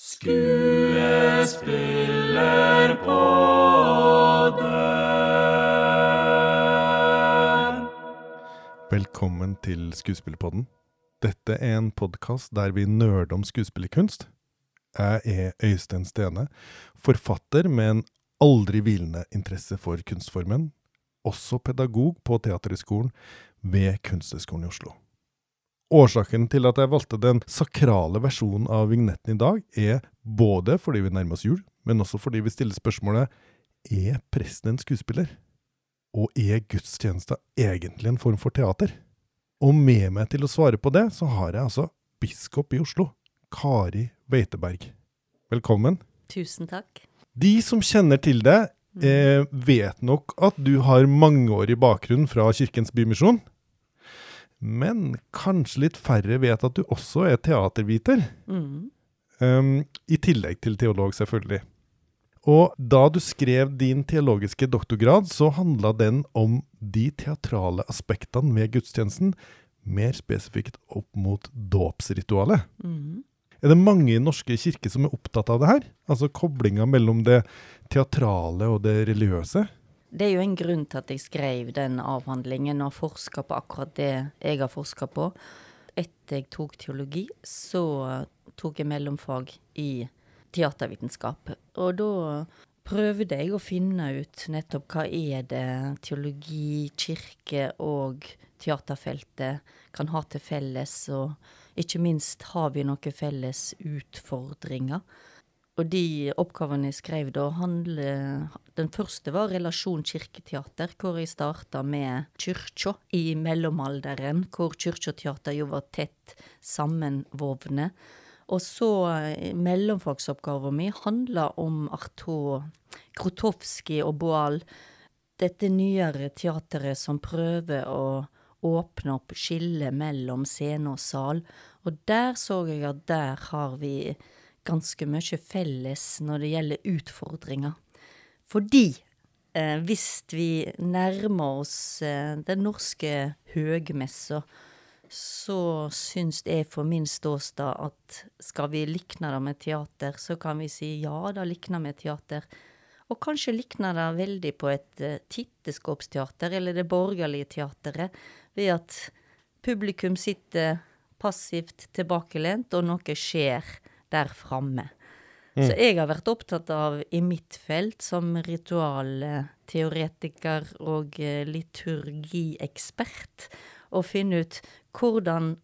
Skuespillerpodden. Velkommen til Skuespillerpodden. Dette er en podkast der vi nerder om skuespillerkunst. Jeg er Øystein Stene, forfatter med en aldri hvilende interesse for kunstformen, også pedagog på Teaterhøgskolen ved Kunsthøgskolen i Oslo. Årsaken til at jeg valgte den sakrale versjonen av vignetten i dag, er både fordi vi nærmer oss jul, men også fordi vi stiller spørsmålet er presten en skuespiller? Og er gudstjenesta egentlig en form for teater? Og med meg til å svare på det, så har jeg altså biskop i Oslo, Kari Beiteberg. Velkommen. Tusen takk. De som kjenner til deg, eh, vet nok at du har mangeårig bakgrunn fra Kirkens Bymisjon. Men kanskje litt færre vet at du også er teaterviter. Mm. Um, I tillegg til teolog, selvfølgelig. Og da du skrev din teologiske doktorgrad, så handla den om de teatrale aspektene ved gudstjenesten, mer spesifikt opp mot dåpsritualet. Mm. Er det mange i norske kirker som er opptatt av det her? Altså koblinga mellom det teatrale og det religiøse? Det er jo en grunn til at jeg skrev den avhandlingen og forska på akkurat det jeg har forska på. Etter jeg tok teologi, så tok jeg mellomfag i teatervitenskap. Og da prøvde jeg å finne ut nettopp hva er det teologi, kirke og teaterfeltet kan ha til felles, og ikke minst har vi noen felles utfordringer. Og de oppgavene jeg skrev da, handler Den første var relasjon kirketeater, hvor jeg starta med kyrkja i mellomalderen, hvor kyrkja og teater jo var tett sammenvovne. Og så eh, mellomfagsoppgava mi handla om Artaud, Krotowski og Boal. Dette nyere teateret som prøver å åpne opp skillet mellom scene og sal. Og der så jeg at der har vi ganske mye felles når det gjelder utfordringer. Fordi eh, hvis vi nærmer oss eh, den norske høgmessa, så syns jeg for min ståstad at skal vi likne det med teater, så kan vi si ja, det likner med teater. Og kanskje likner det veldig på et uh, titteskåpsteater, eller det borgerlige teateret, ved at publikum sitter passivt tilbakelent, og noe skjer der framme. Så jeg har vært opptatt av, i mitt felt, som ritualteoretiker og eh, liturgiekspert, å finne ut hvordan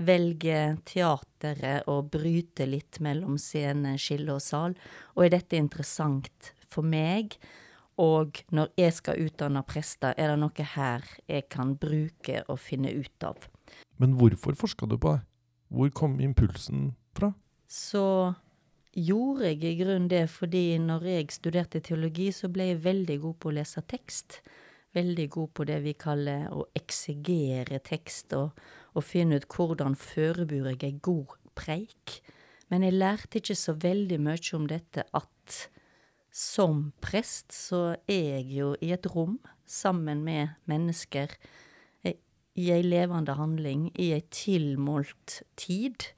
velge teateret å bryte litt mellom scene, skille og sal, og er dette interessant for meg? Og når jeg skal utdanne prester, er det noe her jeg kan bruke og finne ut av? Men hvorfor forska du på det? Hvor kom impulsen fra? Så gjorde jeg i grunnen det fordi når jeg studerte teologi, så ble jeg veldig god på å lese tekst. Veldig god på det vi kaller å eksegere tekst, og, og finne ut hvordan forbereder jeg ei god preik. Men jeg lærte ikke så veldig mye om dette at som prest så er jeg jo i et rom sammen med mennesker i ei levende handling, i ei tilmålt tid.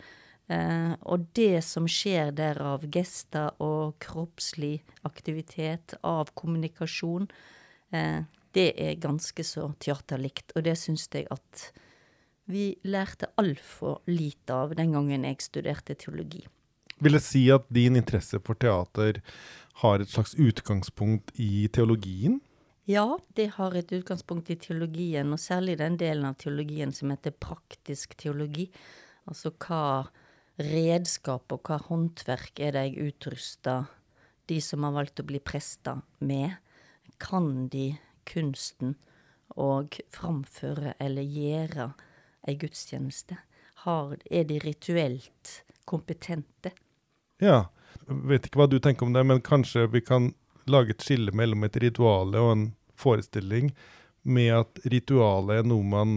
Eh, og det som skjer der av gester og kroppslig aktivitet, av kommunikasjon, eh, det er ganske så teaterlikt. Og det syns jeg at vi lærte altfor lite av den gangen jeg studerte teologi. Vil det si at din interesse for teater har et slags utgangspunkt i teologien? Ja, det har et utgangspunkt i teologien, og særlig den delen av teologien som heter praktisk teologi. Altså hva redskap og hva håndverk er det jeg utruster de som har valgt å bli prester med? Kan de kunsten og framføre eller gjøre ei gudstjeneste? Har, er de rituelt kompetente? Ja. Vet ikke hva du tenker om det, men kanskje vi kan lage et skille mellom et rituale og en forestilling, med at ritualet er noe man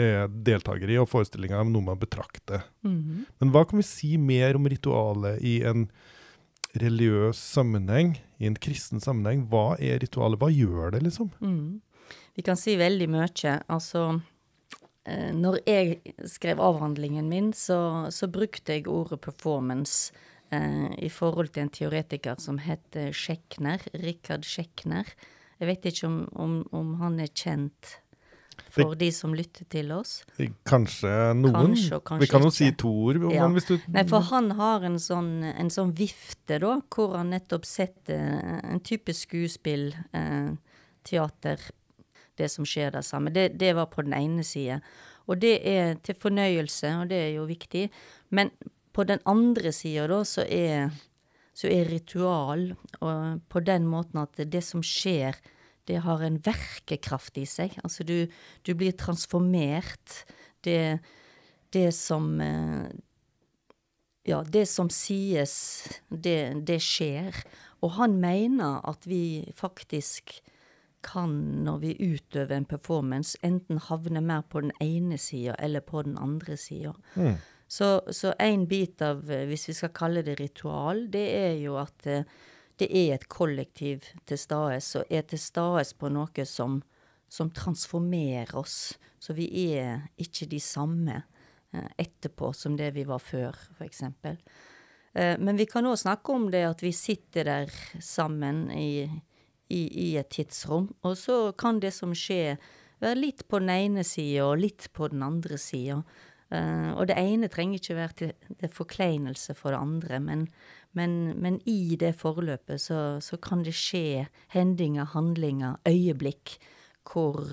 er deltaker i, og forestillinga er noe man betrakter. Mhm. Men hva kan vi si mer om ritualet i en religiøs sammenheng, i en kristen sammenheng? Hva er ritualet? Hva gjør det, liksom? Mm. Vi kan si veldig mye. Altså, eh, når jeg skrev avhandlingen min, så, så brukte jeg ordet performance eh, i forhold til en teoretiker som heter Schechner, Richard Schechner. Jeg vet ikke om, om, om han er kjent for de som lytter til oss. Kanskje noen. Kanskje kanskje Vi kan jo si to ord. Ja. han, hvis du, Nei, for han har en sånn, en sånn vifte, da, hvor han nettopp setter en type skuespill, eh, teater, det som skjer der sammen. Det, det var på den ene sida. Og det er til fornøyelse, og det er jo viktig. Men på den andre sida, da, så er, så er ritual, og på den måten at det som skjer, det har en verkekraft i seg. Altså du, du blir transformert. Det, det som eh, ja, det som sies, det, det skjer. Og han mener at vi faktisk kan, når vi utøver en performance, enten havne mer på den ene sida eller på den andre sida. Mm. Så, så en bit av, eh, hvis vi skal kalle det ritual, det er jo at eh, det er et kollektiv til stede og er til stede på noe som, som transformerer oss. Så vi er ikke de samme eh, etterpå som det vi var før, f.eks. Eh, men vi kan òg snakke om det at vi sitter der sammen i, i, i et tidsrom, og så kan det som skjer, være litt på den ene sida og litt på den andre sida. Uh, og det ene trenger ikke være til, til forkleinelse for det andre, men, men, men i det forløpet så, så kan det skje hendinger, handlinger, øyeblikk hvor,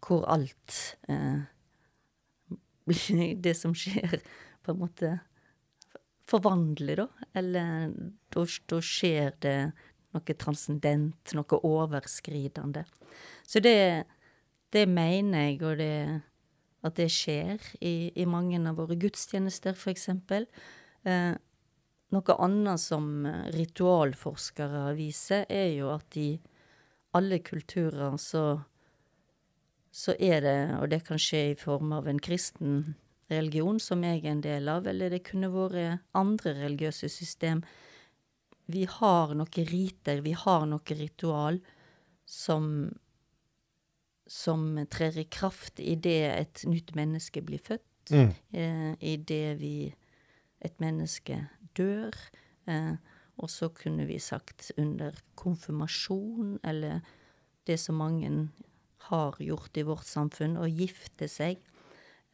hvor alt eh, Det som skjer, på en måte forvandler, da. Eller da, da skjer det noe transcendent, noe overskridende. Så det, det mener jeg, og det, at det skjer i, i mange av våre gudstjenester, eksempel. Eh, noe annet som eh, ritualforskere viser, er jo at i alle kulturer så, så er det, og det kan skje i form av en kristen religion, som jeg er en del av, eller det kunne vært andre religiøse system. Vi har noen riter, vi har noe ritual som som trer i kraft idet et nytt menneske blir født, Mm. eh, idet vi et menneske dør. Eh, og så kunne vi sagt under konfirmasjon, eller det som mange har gjort i vårt samfunn, å gifte seg.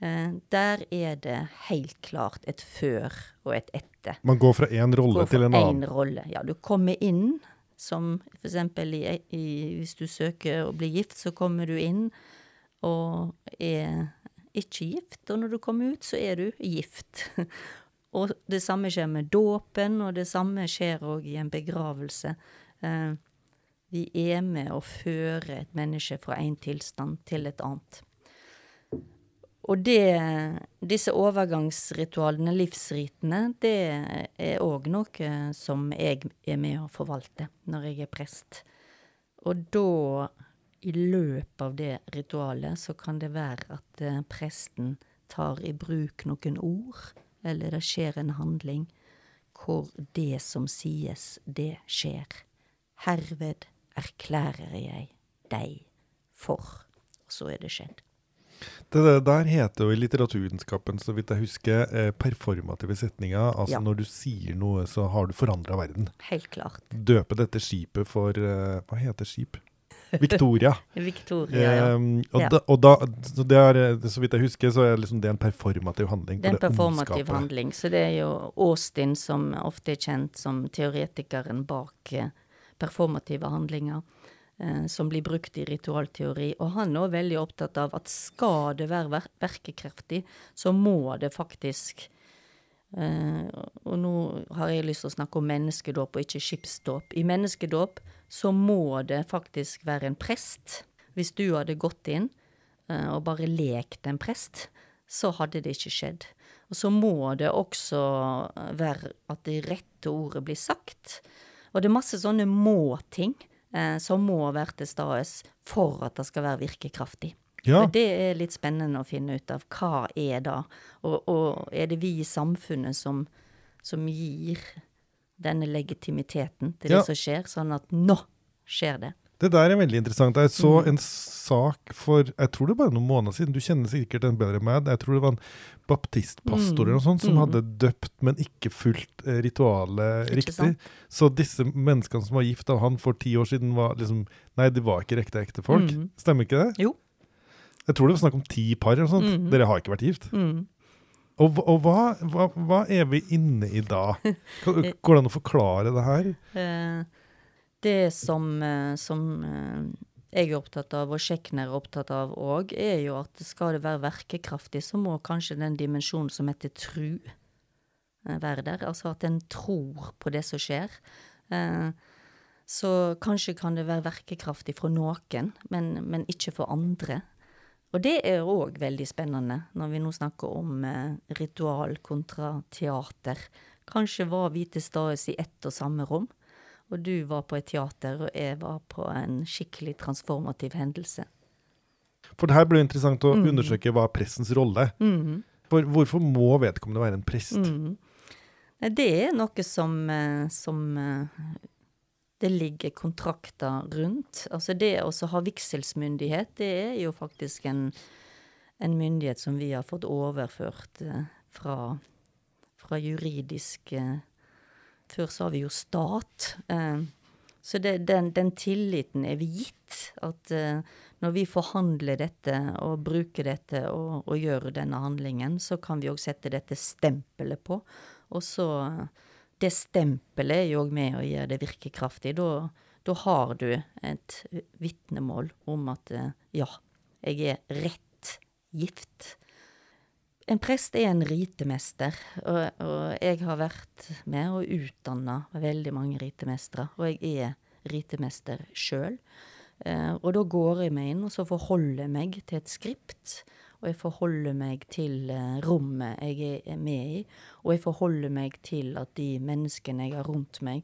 Eh, der er det helt klart et før og et etter. Man går fra én rolle fra til en annen? annen. rolle. Ja, du kommer inn som i, i, hvis du søker å bli gift, så kommer du inn og er ikke gift, og når du kommer ut, så er du gift. og det samme skjer med dåpen, og det samme skjer òg i en begravelse. Eh, vi er med å føre et menneske fra en tilstand til et annet. Og det, disse overgangsritualene, livsritene, det er òg noe som jeg er med å forvalte når jeg er prest. Og da, i løpet av det ritualet, så kan det være at eh, presten tar i bruk noen ord, eller det skjer en handling hvor det som sies, det skjer. Herved erklærer jeg deg for. Og så er det skjedd. Det der- heter jo i litteraturvitenskapen, så vidt jeg husker, eh, performative setninger. Altså Ja. når du sier noe, så har du forandra verden. Helt klart. Døpe dette skipet for eh, Hva heter skip? Victoria. Victoria, ja. Um, og, Ja. da, og da, så, det er, så vidt jeg husker, så er liksom det en performativ handling. Det er en performativ ondskapet. handling. Så det er jo Austin som ofte er kjent som teoretikeren bak eh, performative handlinger, eh, som blir brukt i ritualteori. Og han er også veldig opptatt av at skal det være ver verkekraftig, så må det faktisk Uh, Og nå har jeg lyst til å snakke om menneskedåp og ikke skipsdåp. I menneskedåp så må det faktisk være en prest. Hvis du hadde gått inn eh, og bare lekt en prest, så hadde det ikke skjedd. Og så må det også være at det rette ordet blir sagt. Og det er masse sånne må-ting eh, som må være til stede for at det skal være virkekraftig. Ja. Og det er litt spennende å finne ut av hva er det? og, og er det vi i samfunnet som, som gir denne legitimiteten til Ja. det som skjer, sånn at nå skjer det. Det der er veldig interessant. Jeg så Mm. en sak for jeg tror det bare noen måneder siden, du kjenner sikkert den bedre enn meg, jeg tror det var en baptistpastor eller noe sånt som Mm. hadde døpt, men ikke fulgt eh, ritualet Ikke riktig. sant? Så disse menneskene som var gift av han for ti år siden, var liksom Nei, de var ikke ekte ekte folk. Mhm. Stemmer ikke det? Jo. Jeg tror det var snakk om ti par eller noe sånt. Mm. Dere har ikke vært gift. Mm. Og, og hva, hva, hva er vi inne i da? K- Går det an å forklare det her? Eh, det som, eh, som eh, jeg er opptatt av, og Schechner er opptatt av òg, er jo at skal det være verkekraftig, så må kanskje den dimensjonen som heter tru, eh, være der. Altså at en tror på det som skjer. Eh, så kanskje kan det være verkekraftig for noen, men, men ikke for andre. Og det er òg veldig spennende, når vi nå snakker om eh, ritual kontra teater. Kanskje var vi til stede i ett og samme rom, og du var på et teater, og jeg var på en skikkelig transformativ hendelse. For det her blir interessant å mm. undersøke hva pressens rolle. Mm. For hvorfor må vedkommende være en prest? Mm. Det er noe som, eh, som eh, det ligger kontrakter rundt. Altså det å ha vigselsmyndighet, det er jo faktisk en, en myndighet som vi har fått overført eh, fra, fra juridisk eh, Før så har vi jo stat. Eh, så det, den, den tilliten er vi gitt. At når vi forhandler dette og bruker dette og, og gjør denne handlingen, så kan vi òg sette dette stempelet på. Og så Det stempelet er jo med å gjøre det virkekraftig. Da, da har du et vitnemål om at eh, ja, jeg er rett gift. En prest er en ritemester, og, og jeg har vært med og utdanna veldig mange ritemestere. Og jeg er ritemester sjøl. Eh, og da går jeg meg inn og så forholder jeg meg til et skript. Og jeg forholder meg til eh, rommet jeg er med i. Og jeg forholder meg til at de menneskene jeg har rundt meg,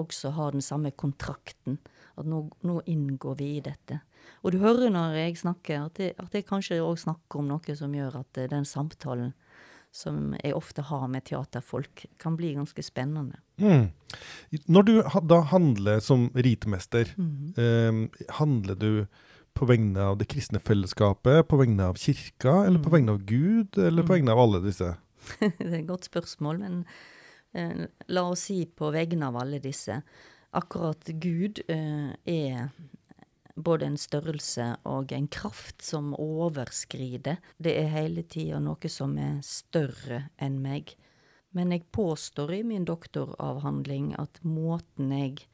også har den samme kontrakten. At nå, nå inngår vi i dette. Og du hører når jeg snakker, at jeg, at jeg kanskje òg snakker om noe som gjør at eh, den samtalen som jeg ofte har med teaterfolk, kan bli ganske spennende. Mm. Når du da handler som ritmester, Mhm. eh, handler du på vegne av det kristne fellesskapet, på vegne av kirka, eller på Mm. vegne av Gud, eller på Mm. vegne av alle disse? det er et godt spørsmål, men eh, la oss si på vegne av alle disse. Akkurat Gud eh, er både en størrelse og en kraft som overskrider. Det er hele tida noe som er større enn meg. Men jeg påstår i min doktoravhandling at måten jeg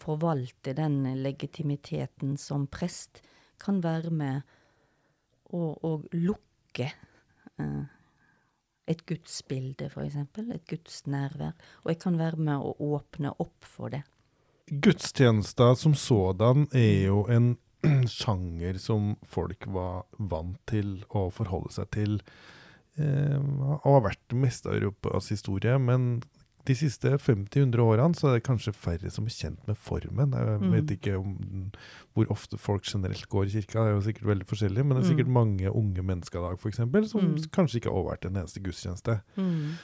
forvalter den legitimiteten som prest, kan være med å, å lukke eh, et gudsbilde, eksempel. Et gudsnærvær. Og jeg kan være med å åpne opp for det. Gudstjenester som sådan er jo en sjanger som folk var vant til å forholde seg til. Eh, og har vært det meste av Europas historie, men de siste 50-100 årene så er det kanskje færre som er kjent med formen. Jeg Mm. vet ikke om, hvor ofte folk generelt går i kirka, det er jo sikkert veldig forskjellig, men det er sikkert Mm. mange unge mennesker i dag for eksempel, som Mm. kanskje ikke har vært en eneste gudstjeneste.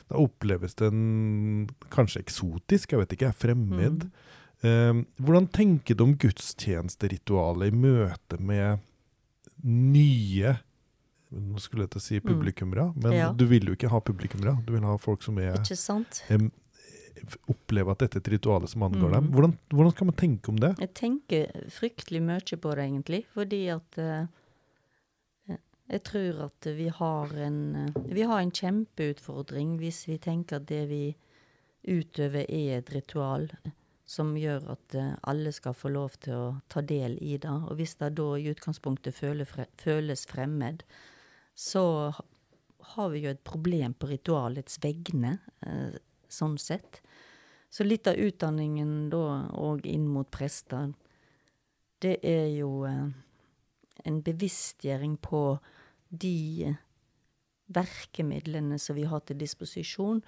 Da oppleves den kanskje eksotisk, jeg vet ikke, fremmed. Mm. Eh, hvordan tenker du om gudstjenesteritualet i møte med nye Nå skulle jeg til å si Mm. publikummere, men Ja. du vil jo ikke ha publikummere. Du vil ha folk som er, f- opplever at dette er et rituale som angår Mm. dem. Hvordan, hvordan skal man tenke om det? Jeg tenker fryktelig mye på det, egentlig. Fordi at uh, Jeg tror at vi har en uh, Vi har en kjempeutfordring hvis vi tenker at det vi utøver er et ritual som gjør at uh, alle skal få lov til å ta del i det. Og hvis det da i utgangspunktet føle, fre, føles fremmed, så har vi jo et problem på ritualets vegne, eh, sånn sett. Så litt av utdanningen da, og inn mot prester, det er jo eh, en bevisstgjøring på de verkemidlene som vi har til disposisjon,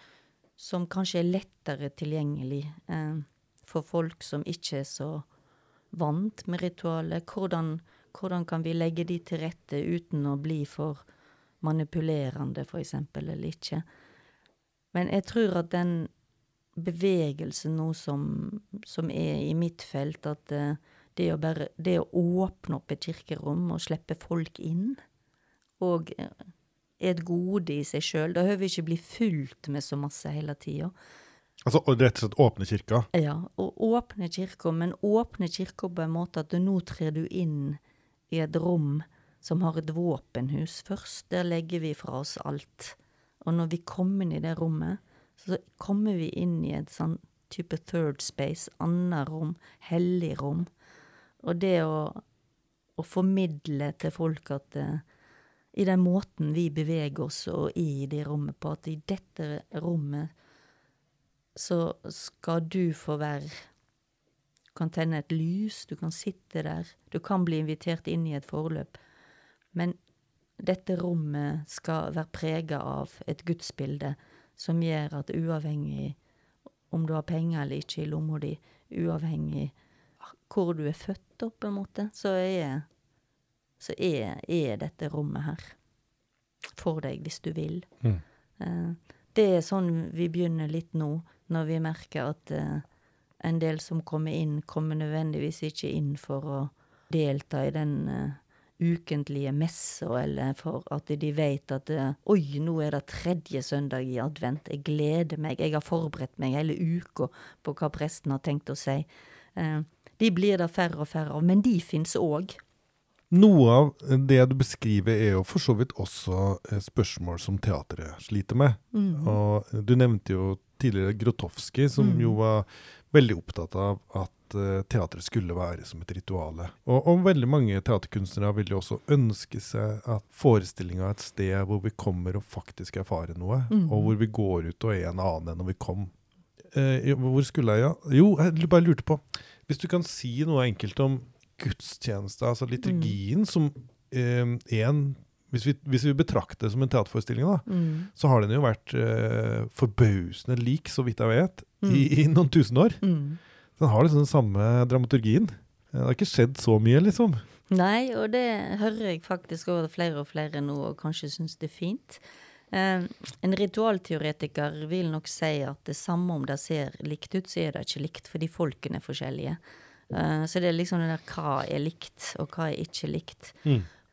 som kanskje er lettere tilgjengelig eh, for folk som ikke er så vant med ritualet. Hvordan, hvordan kan vi legge de til rette uten å bli for manipulerende, for eksempel, eller ikke? Men jeg tror at den bevegelsen nå som, som er i mitt felt, at eh, det å bare Det å åpne opp et kirkerom og slippe folk inn, og eh, er et gode i seg sjøl. Da hører vi ikke bli fulgt med så masse hele tida. Altså og rett og slett åpne kirka? Ja, og åpne kirka, men åpne kirka på en måte at nå trer du inn i et rom som har et våpenhus først. Der legger vi fra oss alt. Og når vi kommer inn i det rommet, så kommer vi inn i et sånn type third space, annet rom, hellig rom. Og det å, å formidle til folk at uh, i den måten vi beveger oss og i det rommet på, at i dette rommet så skal du få være Du kan tenne et lys, du kan sitte der, du kan bli invitert inn i et forløp. Men dette rommet skal være prega av et gudsbilde som gjør at uavhengig om du har penger eller ikke i lomma di, uavhengig hvor du er født opp, på en måte, så er, så er, er dette rommet her for deg, hvis du vil. Mm. Eh, det er sånn vi begynner litt nå, når vi merker at eh, en del som kommer inn, kommer nødvendigvis ikke inn for å delta i den uh, ukentlige messa, eller for at de vet at uh, oi, nå er det tredje søndag i advent, jeg gleder meg, jeg har forberedt meg hele uka på hva presten har tenkt å si. Uh, de blir det færre og færre av, men de fins òg. Noe av det du beskriver, er jo for så vidt også spørsmål som teatret sliter med. Mm. Og du nevnte jo tidligere Grotowski, som Mm. jo var veldig opptatt av at uh, teatret skulle være som et rituale. Og, og veldig mange teaterkunstnere vil jo også ønske seg at forestillinga er et sted hvor vi kommer og faktisk erfarer noe, Mm. og hvor vi går ut og er en annen enn når vi kom. Uh, hvor skulle jeg, ja? Jo, jeg bare lurte på Hvis du kan si noe enkelt om gudstjeneste, altså liturgien, som eh, en hvis vi, hvis vi betrakter det som en teaterforestilling, da, Mm. så har den jo vært eh, forbausende lik, så vidt jeg vet, Mm. i noen tusen år. Mm. Den har liksom den samme dramaturgien. Det har ikke skjedd så mye, liksom. Nei, og det hører jeg faktisk over flere og flere nå, og kanskje syns det er fint. Eh, en ritualteoretiker vil nok si at det samme om det ser likt ut, så er det ikke likt, fordi folkene er forskjellige. Eh, så det er liksom det der hva er likt, og hva er ikke likt.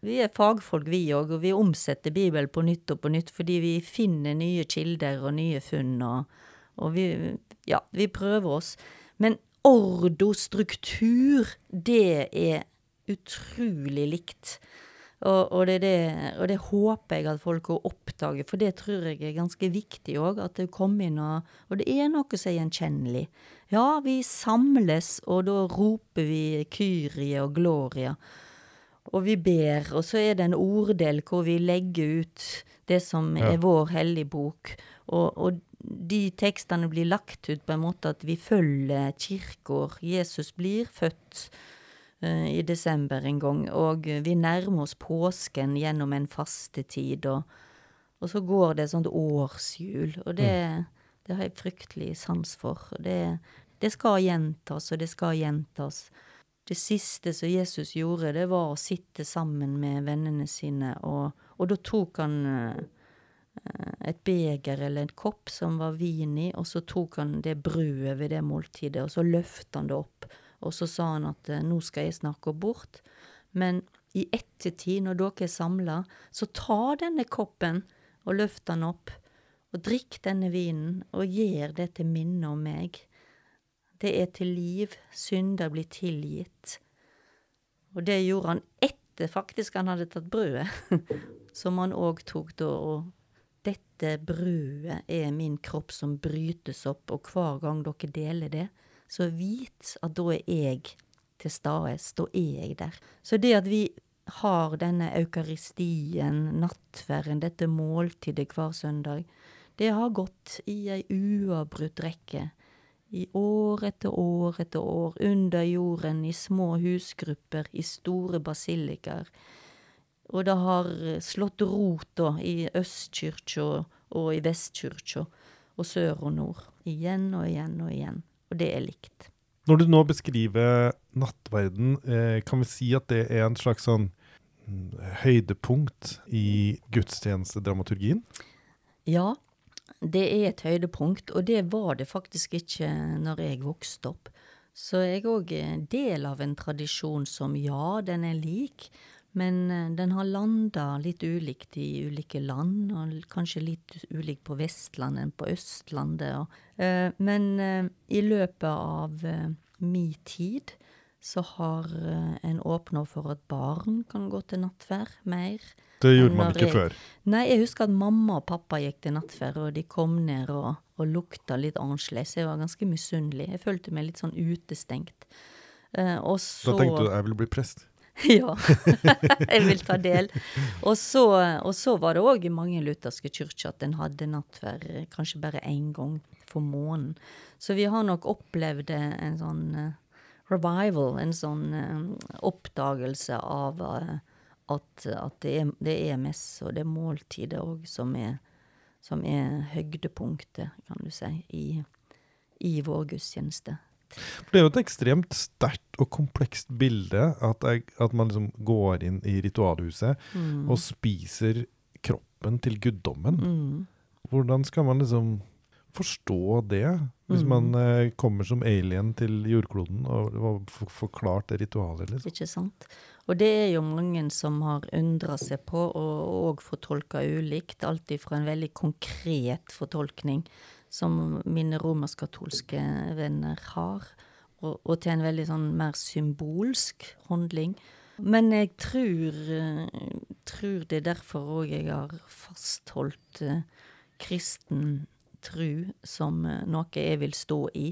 Vi er fagfolk, vi òg, og vi omsetter Bibelen på nytt og på nytt fordi vi finner nye kilder og nye funn, og, og vi Ja, vi prøver oss. Men ordo, struktur, det er utrolig likt. Og, og, det, det, og det håper jeg at folk oppdager, for det tror jeg er ganske viktig òg. At det kommer inn og Og det er noe som er gjenkjennelig. Ja, vi samles, og da roper vi Kyrie og Gloria. Og vi ber, og så er det en orddel hvor vi legger ut det som Ja. er vår hellige bok. Og de tekstene blir lagt ut på en måte at vi følger kirker. Jesus blir født uh, i desember en gang, og vi nærmer oss påsken gjennom en fastetid. Og, og så går det sånn sånt årshjul, og det, det har jeg fryktelig sans for. Det, det skal gjentas, og det skal gjentas. Det siste som Jesus gjorde, det var å sitte sammen med vennene sine, og, og da tok han eh, et beger eller en kopp som var vin i, og så tok han det brødet ved det måltidet, og så løftet han det opp, og så sa han at eh, nå skal jeg snakke bort, men i ettertid, når dere er samla, så ta denne koppen og løft den opp, og drikk denne vinen, og gjør det til minne om meg. Det er til liv, synder blir tilgitt. Og det gjorde han etter faktisk han hadde tatt brødet, som han òg tok da, og dette brødet er min kropp som brytes opp, og hver gang dere deler det, så vit at da er jeg til stades, da er jeg der. Så det at vi har denne eukaristien, nattverden, dette måltidet hver søndag, det har gått i ei uavbrutt rekke. I år etter år etter år, under jorden, i små husgrupper, i store basilikaer. Og det har eh, slått rot da, i østkyrkja og i vestkyrkja, og sør og nord. Igjen og igjen og igjen. Og det er likt. Når du nå beskriver nattverden, eh, kan vi si at det er en slags sånn mm, høydepunkt i gudstjenestedramaturgien? Ja, det er et høydepunkt, og det var det faktisk ikke når jeg vokste opp. Så jeg òg er del av en tradisjon som ja, den er lik, men eh, den har landa litt ulikt i ulike land, og kanskje litt ulikt på Vestlandet enn på Østlandet. Eh, men eh, i løpet av min mi tid så har en åpna for at barn kan gå til nattvær mer. Det gjorde man ikke jeg- før. Nei, jeg husker at mamma og pappa gikk til nattvær, og de kom ned og, og lukta litt annerledes. Jeg var ganske misunnelig. Jeg følte meg litt sånn utestengt. Så Da tenkte du jeg ville bli prest. Ja, jeg vil ta del. Og så, og så var det òg i mange lutherske kirker at en hadde nattverd kanskje bare én gang for måneden. Så vi har nok opplevd en sånn eh, revival, en sånn eh, oppdagelse av eh, at, at det, er, det er mess og det er måltidet òg som er, som er høydepunktet, kan du si, i, i vår gudstjeneste. Det er jo et ekstremt sterkt og komplekst bilde at, jeg, at man liksom går inn i ritualhuset Mm. og spiser kroppen til guddommen. Mm. Hvordan skal man liksom forstå det, hvis Mm. man eh, kommer som alien til jordkloden og, og får forklart det ritualet? liksom? Ikke sant? Og det er jo mange som har undra seg på, og òg fortolka ulikt. Alt fra en veldig konkret fortolkning, som mine romersk-katolske venner har, og, og til en veldig sånn mer symbolsk handling. Men jeg tror, tror det er derfor òg jeg har fastholdt eh, kristen tru som eh, noe jeg vil stå i.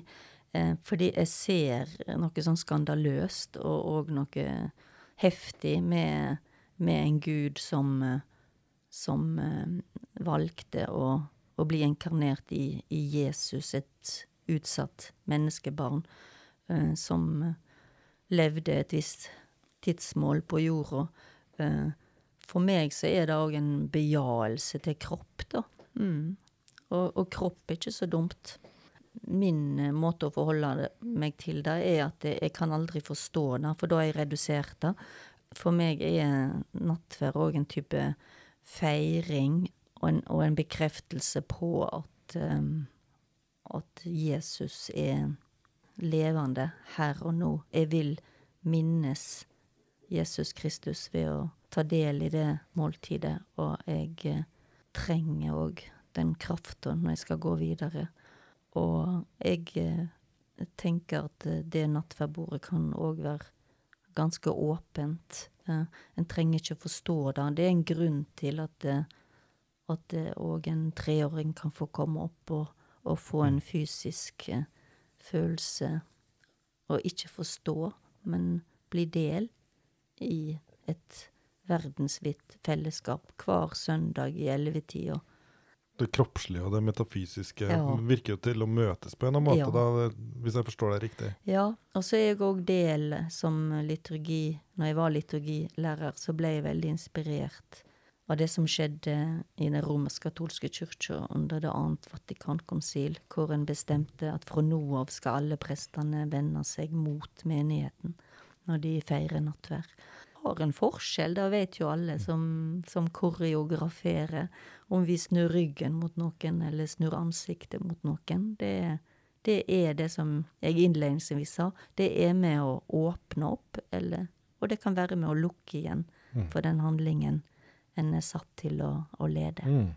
Eh, fordi jeg ser noe sånn skandaløst og, og noe heftig med, med en gud som, som valgte å, å bli inkarnert i, i Jesus, et utsatt menneskebarn, eh, som eh, levde et visst tidsmål på jorda. Eh, for meg så er det òg en bejaelse til kropp, da. Mm. Og, og kropp er ikke så dumt. Min eh, måte å forholde meg til det, er at jeg, jeg kan aldri forstå det, for da er jeg redusert det. For meg er nattverd òg en type feiring og en, og en bekreftelse på at, um, at Jesus er levende her og nå. Jeg vil minnes Jesus Kristus ved å ta del i det måltidet, og jeg eh, trenger òg den krafta når jeg skal gå videre. Og jeg eh, tenker at eh, det nattverdbordet kan òg være ganske åpent. En trenger ikke forstå det. Det er en grunn til at at òg en treåring kan få komme opp og, og få en fysisk eh, følelse. Og ikke forstå, men bli del i et verdensvidt fellesskap hver søndag i ellevetida. Det kroppslige og det metafysiske Ja. virker jo til å møtes på en måte, Ja. da, hvis jeg forstår deg riktig. Ja, og så er jeg òg del som liturgi Når jeg var liturgilærer, så ble jeg veldig inspirert av det som skjedde i den romersk-katolske kirka under det annet Vatikankonsil, hvor en bestemte at fra nå av skal alle prestene vende seg mot menigheten når de feirer nattverd. Har en forskjell, det vet jo alle som, som koreograferer, om vi snur ryggen mot noen eller snur ansiktet mot noen. Det det er det som jeg innledningsvis sa, det er med å åpne opp, eller, og det kan være med å lukke igjen for den handlingen en er satt til å, å lede. Mm.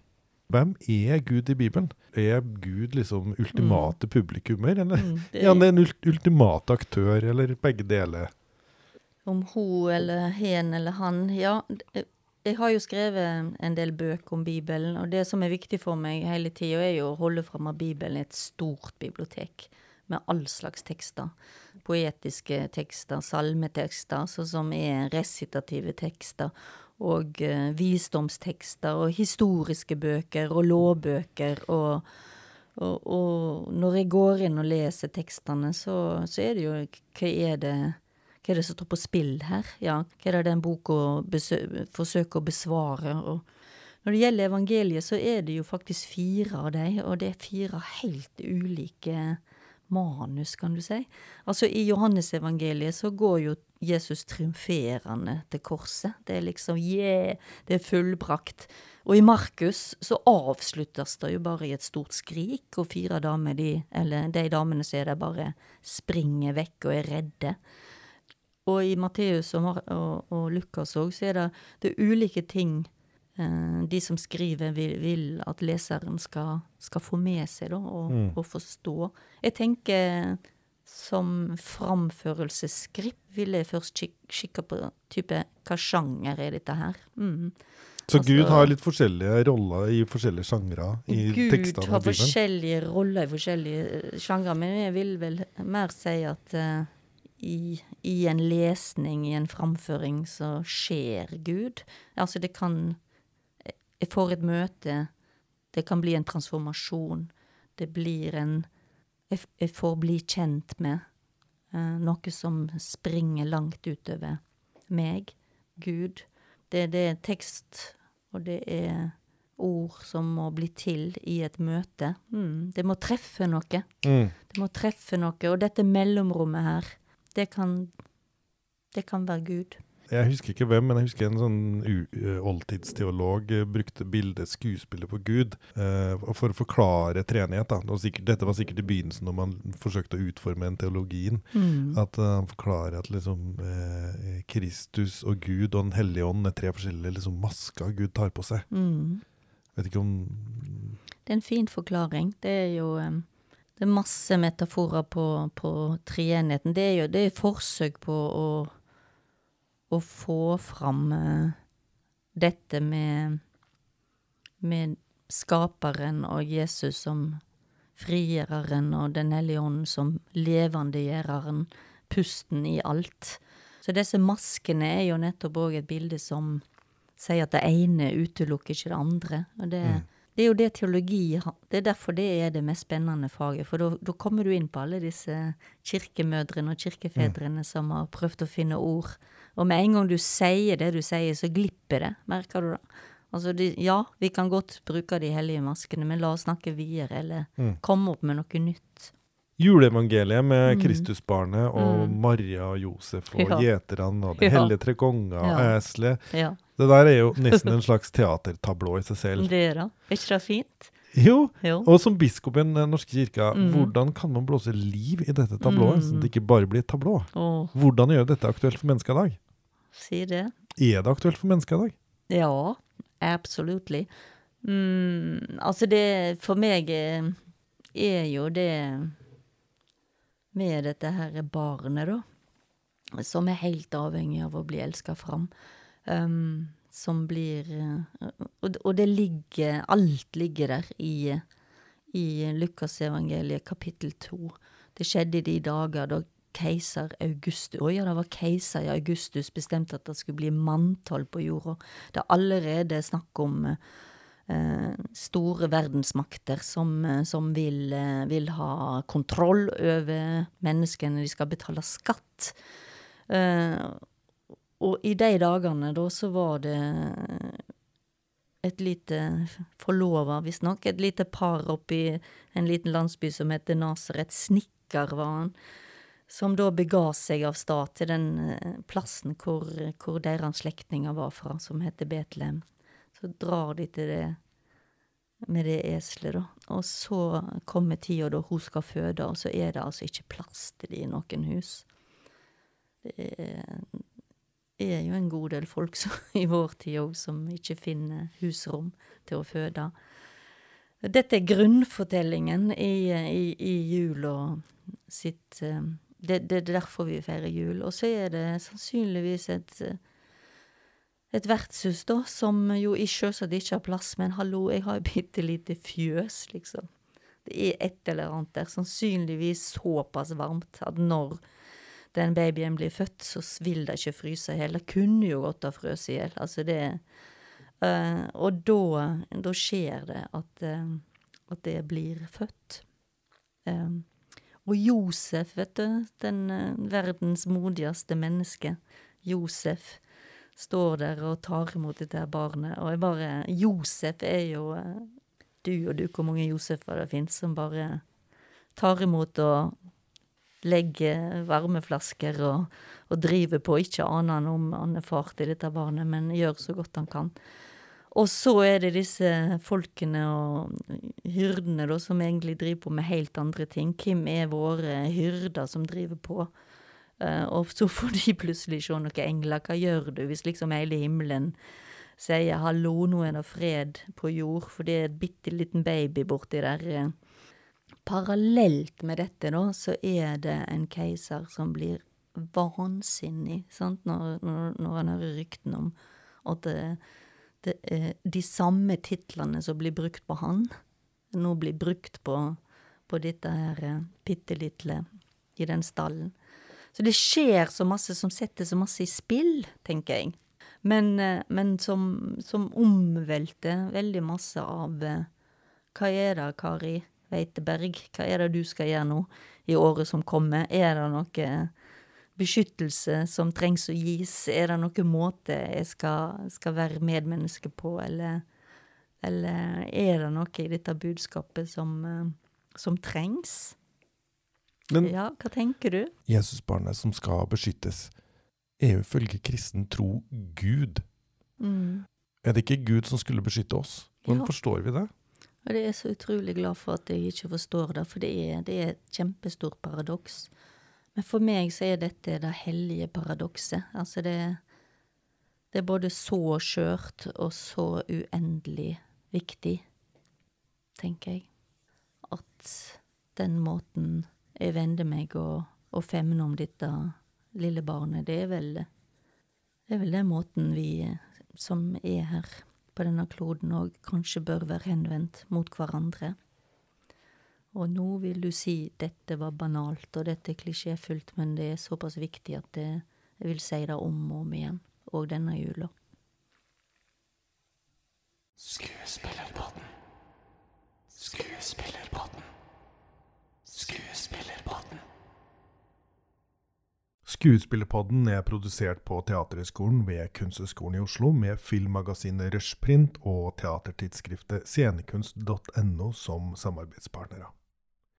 Hvem er Gud i Bibelen? Er Gud liksom ultimate publikummer, eller? Mm, det Er han en ult ultimate aktør, eller begge deler? Om hun eller hen eller han, ja. Jeg har jo skrevet en del bøker om Bibelen, og det som er viktig for meg hele tida, er jo å holde fram av Bibelen i et stort bibliotek med all slags tekster. Poetiske tekster, salmetekster, sånn som er resitative tekster, og eh, visdomstekster, og historiske bøker, og lovbøker, og og, og når jeg går inn og leser tekstene, så, så er det jo Hva er det hva er det som står på spill her? Ja, hva er det den boka forsøker å besvare? Og når det gjelder evangeliet, så er det jo faktisk fire av dem, og det er fire helt ulike manus, kan du si. Altså I Johannesevangeliet så går jo Jesus triumferende til korset. Det er liksom yeah, det er fullbrakt. Og i Markus så avsluttes det jo bare i et stort skrik, og fire damer, de, eller de damene som er der, bare springer vekk og er redde. Og i Matteus og, og, og Lukas òg, så er det, det er ulike ting de som skriver, vil, vil at leseren skal, skal, få med seg da, og, mm. og forstå. Jeg tenker som framførelsesskript ville jeg først kik kikke på type hva sjanger er dette her. Mm. Så altså, Gud har litt forskjellige roller i forskjellige sjangre i Gud tekstene? Gud har forskjellige roller i forskjellige uh, sjangre, men jeg vil vel mer si at uh, i, i, en lesning, i en framføring, så skjer Gud. Altså, det kan Jeg får et møte. Det kan bli en transformasjon. Det blir en jeg, jeg får bli kjent med. Uh, noe som springer langt utover meg, Gud. Det, det er tekst, og det er ord som må bli til i et møte. Mm, det må treffe noe. Mm. Det må treffe noe. Og dette mellomrommet her, det kan, det kan være Gud. Jeg husker ikke hvem, men jeg husker en sånn oldtidsteolog uh, brukte bildet 'skuespiller på Gud' uh, for å forklare treenighet. dette var sikkert i begynnelsen når man forsøkte å utforme en teologien. Mm. At uh, han forklarer at liksom, Kristus og Gud og Den hellige ånd er tre forskjellige liksom, masker Gud tar på seg. Mm. Vet ikke om Det er en fin forklaring. Det er jo um det er masse metaforer på, på treenigheten. Det er jo det er forsøk på å å få fram uh, dette med, med skaperen og Jesus som frigjøreren og Den hellige ånd som levendegjøreren, pusten i alt. Så disse maskene er jo nettopp òg et bilde som sier at det ene utelukker ikke det andre. Og det, mm. det er jo det teologi Det er derfor det er det mest spennende faget. For da kommer du inn på alle disse kirkemødrene og kirkefedrene mm. som har prøvd å finne ord og med en gang du sier det du sier, så glipper det. Merker du det? Altså, de, ja, vi kan godt bruke de hellige maskene, men la oss snakke videre, eller mm. komme opp med noe nytt. Juleevangeliet med mm. Kristusbarnet og mm. Maria og Josef og ja. gjeterne og De ja. hellige tre konger og ja. eselet. Ja. Det der er jo nesten en slags teatertablå i seg selv. Det er det. Er ikke det fint? Jo, jo. og som biskop i Den norske kirka, mm. hvordan kan man blåse liv i dette tablået, mm. så det ikke bare blir et tablå? Oh. Hvordan gjør dette aktuelt for mennesker i dag? Si det. Er det aktuelt for mennesker i dag? Ja, absolutt. Mm, altså det For meg er, er jo det med dette her barnet, da, som er helt avhengig av å bli elska fram. Um, som blir og, og, det ligger Alt ligger der i, i Lukasevangeliet kapittel to. Det skjedde i de dager da keiser Augustus Å ja, det var keiser i Augustus bestemte at det skulle bli manntall på jorda. Det er allerede snakk om eh, store verdensmakter som, eh, som vil, eh, vil, ha kontroll over menneskene. De skal betale skatt. Eh, og i de dagene, da, så var det et lite forlova, visstnok, et lite par oppi en liten landsby som heter Nasaret. Snikker var han som da bega seg av sted til den eh, plassen hvor, hvor deres slektninger var fra, som heter Betlehem. Så drar de til det med det eselet, da. Og så kommer tida da hun skal føde, og så er det altså ikke plass til det i noen hus. Det er, jo en god del folk som, i vår tid òg som ikke finner husrom til å føde. Dette er grunnfortellingen i, i, i jula sitt uh, det, det, er derfor vi feirer jul. Og så er det sannsynligvis et, et vertshus, da, som jo selvsagt ikke har plass, men hallo, jeg har et bitte lite fjøs, liksom. Det er et eller annet der, sannsynligvis såpass varmt at når den babyen blir født, så vil det ikke fryse i hjel. Det kunne jo godt ha frøst i hjel. Altså det uh, Og da, da, skjer det at, uh, at det blir født. Um, og Josef, vet du, den uh, verdens modigste menneske, Josef, står der og tar imot dette barnet. Og jeg bare Josef er jo uh, Du og du, hvor mange Josefer det fins som bare tar imot og legger varmeflasker og, og driver på, ikke aner han om han er far til dette barnet, men gjør så godt han kan. Og så er det disse folkene og hyrdene da, som egentlig driver på med helt andre ting. Hvem er våre hyrder som driver på? Uh, og så får de plutselig se noen engler. Hva gjør du hvis liksom hele himmelen sier 'hallo, nå er det fred på jord', for det er et bitte liten baby borti der? Uh, Parallelt med dette, da, så er det en keiser som blir vansinnig, sant, når, når, når han hører ryktene om at det, er de samme titlene som blir brukt på han, nå blir brukt på, på dette her eh, bitte lille i den stallen. Så det skjer så masse som setter så masse i spill, tenker jeg. Men, eh, men som, som omvelter veldig masse av eh, Hva er det, Kari? Veiteberg, hva er det du skal gjøre nå i året som kommer? Er det noe beskyttelse som trengs å gis? Er det noen måte jeg skal, skal være medmenneske på, eller, eller, er det noe i dette budskapet som, som trengs? Men, ja, hva tenker du? Jesusbarnet som skal beskyttes, er jo ifølge kristen tro Gud. Mm. Er det ikke Gud som skulle beskytte oss? Hvordan ja. forstår vi det? Og det er så utrolig glad for at jeg ikke forstår det, for det er, det er et kjempestort paradoks. Men for meg så er dette det hellige paradokset. Altså det, det er både så skjørt og så uendelig viktig, tenker jeg. At den måten jeg vender meg og, og femner om dette lille barnet, det er vel det er vel den måten vi som er her på denne kloden òg kanskje bør være henvendt mot hverandre. Og nå vil du si dette var banalt, og dette er klisjéfullt, men det er såpass viktig at det, jeg vil si det om og om igjen, og denne jula. Skuespillerpodden. Skuespillerpodden. Skuespillerpodden. Skuespillerpodden er produsert på Teaterhøgskolen ved Kunsthøgskolen i Oslo, med filmmagasinet Rushprint og teatertidsskriftet scenekunst.no som samarbeidspartnere.